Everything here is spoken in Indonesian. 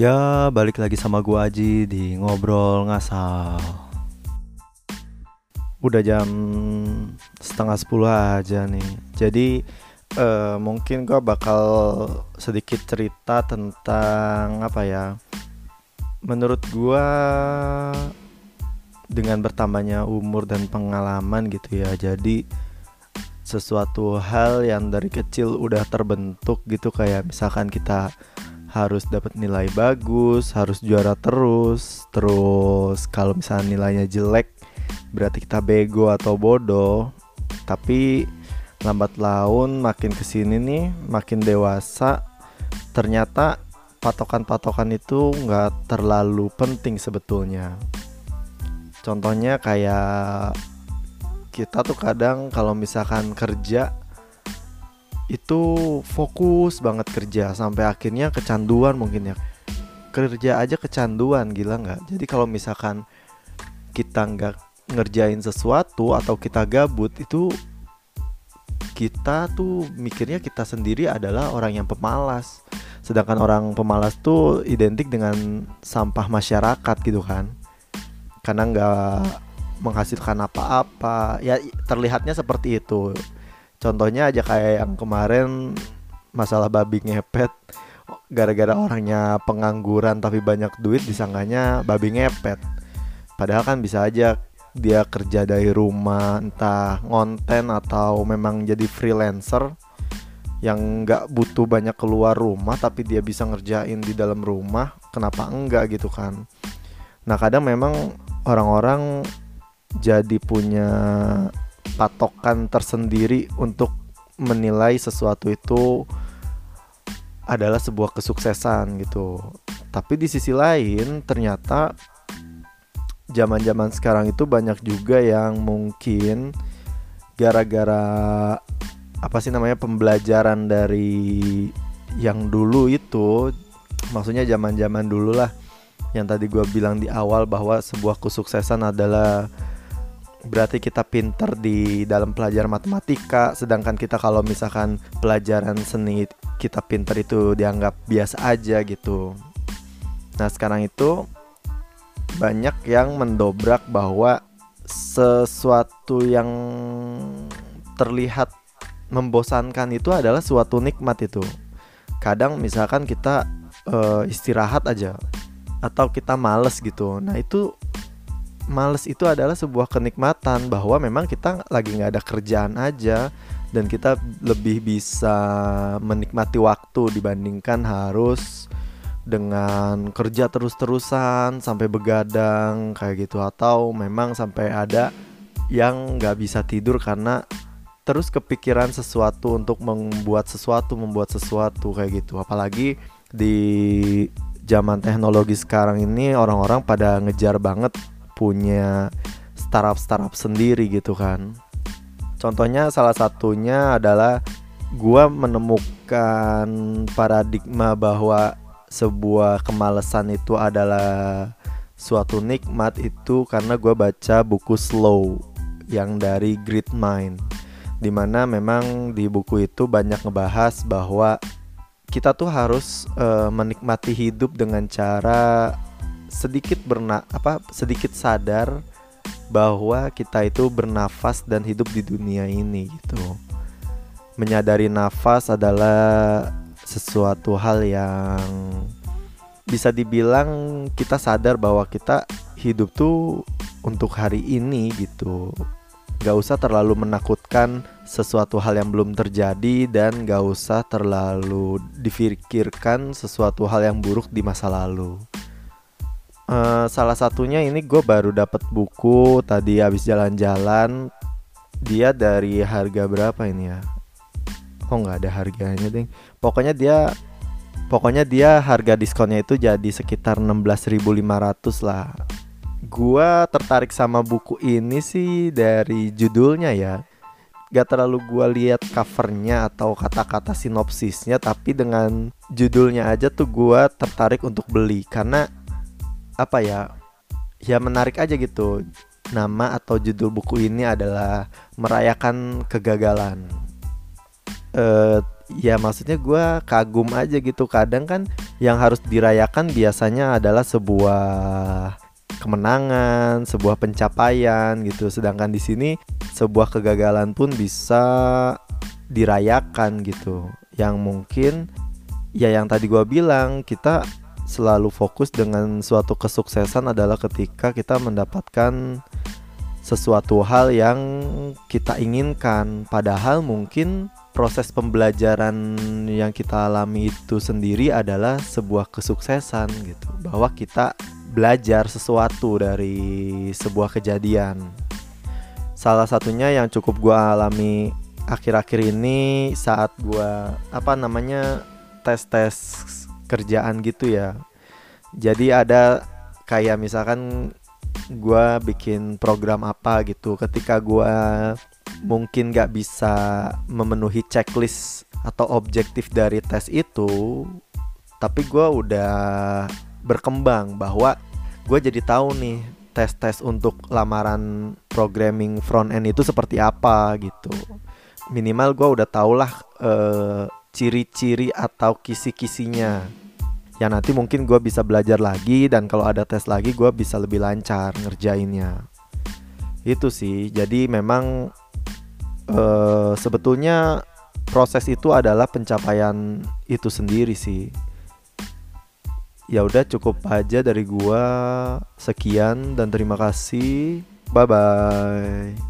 Ya, balik lagi sama gua Aji di ngobrol ngasal. Udah jam setengah sepuluh aja nih. Jadi eh, mungkin gua bakal sedikit cerita tentang apa ya? Menurut gua dengan bertambahnya umur dan pengalaman gitu ya. Jadi sesuatu hal yang dari kecil udah terbentuk gitu kayak misalkan kita harus dapat nilai bagus, harus juara terus. Terus kalau misalnya nilainya jelek, berarti kita bego atau bodoh. Tapi lambat laun makin ke sini nih, makin dewasa, ternyata patokan-patokan itu nggak terlalu penting sebetulnya. Contohnya kayak kita tuh kadang kalau misalkan kerja itu fokus banget kerja sampai akhirnya kecanduan mungkin ya. Kerja aja kecanduan gila nggak? Jadi kalau misalkan kita nggak ngerjain sesuatu atau kita gabut itu kita tuh mikirnya kita sendiri adalah orang yang pemalas. Sedangkan orang pemalas tuh identik dengan sampah masyarakat gitu kan. Karena nggak menghasilkan apa-apa. Ya terlihatnya seperti itu Contohnya aja kayak yang kemarin masalah babi ngepet gara-gara orangnya pengangguran tapi banyak duit disangkanya babi ngepet. Padahal kan bisa aja dia kerja dari rumah entah ngonten atau memang jadi freelancer yang nggak butuh banyak keluar rumah tapi dia bisa ngerjain di dalam rumah kenapa enggak gitu kan nah kadang memang orang-orang jadi punya patokan tersendiri untuk menilai sesuatu itu adalah sebuah kesuksesan gitu. Tapi di sisi lain ternyata zaman-zaman sekarang itu banyak juga yang mungkin gara-gara apa sih namanya pembelajaran dari yang dulu itu maksudnya zaman-zaman dulu lah yang tadi gue bilang di awal bahwa sebuah kesuksesan adalah berarti kita pinter di dalam pelajaran matematika sedangkan kita kalau misalkan pelajaran seni kita pinter itu dianggap biasa aja gitu. Nah sekarang itu banyak yang mendobrak bahwa sesuatu yang terlihat membosankan itu adalah suatu nikmat itu. Kadang misalkan kita uh, istirahat aja atau kita males gitu. Nah itu males itu adalah sebuah kenikmatan bahwa memang kita lagi nggak ada kerjaan aja dan kita lebih bisa menikmati waktu dibandingkan harus dengan kerja terus-terusan sampai begadang kayak gitu. Atau memang sampai ada yang nggak bisa tidur karena terus kepikiran sesuatu untuk membuat sesuatu membuat sesuatu kayak gitu. Apalagi di zaman teknologi sekarang ini orang-orang pada ngejar banget punya startup-startup sendiri gitu kan. Contohnya salah satunya adalah gua menemukan paradigma bahwa sebuah kemalasan itu adalah suatu nikmat itu karena gue baca buku Slow yang dari Great Mind di mana memang di buku itu banyak ngebahas bahwa kita tuh harus uh, menikmati hidup dengan cara sedikit berna apa sedikit sadar bahwa kita itu bernafas dan hidup di dunia ini gitu. Menyadari nafas adalah sesuatu hal yang bisa dibilang kita sadar bahwa kita hidup tuh untuk hari ini gitu. Gak usah terlalu menakutkan sesuatu hal yang belum terjadi dan gak usah terlalu difikirkan sesuatu hal yang buruk di masa lalu. Uh, salah satunya ini gue baru dapat buku tadi habis jalan-jalan. Dia dari harga berapa ini ya? Kok nggak ada harganya ding? Pokoknya dia pokoknya dia harga diskonnya itu jadi sekitar 16.500 lah. Gue tertarik sama buku ini sih dari judulnya ya. Gak terlalu gue lihat covernya atau kata-kata sinopsisnya tapi dengan judulnya aja tuh gue tertarik untuk beli. Karena apa ya ya menarik aja gitu nama atau judul buku ini adalah merayakan kegagalan uh, ya maksudnya gue kagum aja gitu kadang kan yang harus dirayakan biasanya adalah sebuah kemenangan, sebuah pencapaian gitu. Sedangkan di sini sebuah kegagalan pun bisa dirayakan gitu. Yang mungkin ya yang tadi gua bilang kita selalu fokus dengan suatu kesuksesan adalah ketika kita mendapatkan sesuatu hal yang kita inginkan. Padahal mungkin proses pembelajaran yang kita alami itu sendiri adalah sebuah kesuksesan gitu. Bahwa kita belajar sesuatu dari sebuah kejadian. Salah satunya yang cukup gue alami akhir-akhir ini saat gue apa namanya tes tes kerjaan gitu ya. Jadi ada kayak misalkan gue bikin program apa gitu ketika gue mungkin gak bisa memenuhi checklist atau objektif dari tes itu tapi gue udah berkembang bahwa gue jadi tahu nih tes-tes untuk lamaran programming front end itu seperti apa gitu. Minimal gue udah tau lah uh, ciri-ciri atau kisi-kisinya ya nanti mungkin gue bisa belajar lagi dan kalau ada tes lagi gue bisa lebih lancar ngerjainnya. Itu sih. Jadi memang uh, sebetulnya proses itu adalah pencapaian itu sendiri sih. Ya udah cukup aja dari gua. Sekian dan terima kasih. Bye bye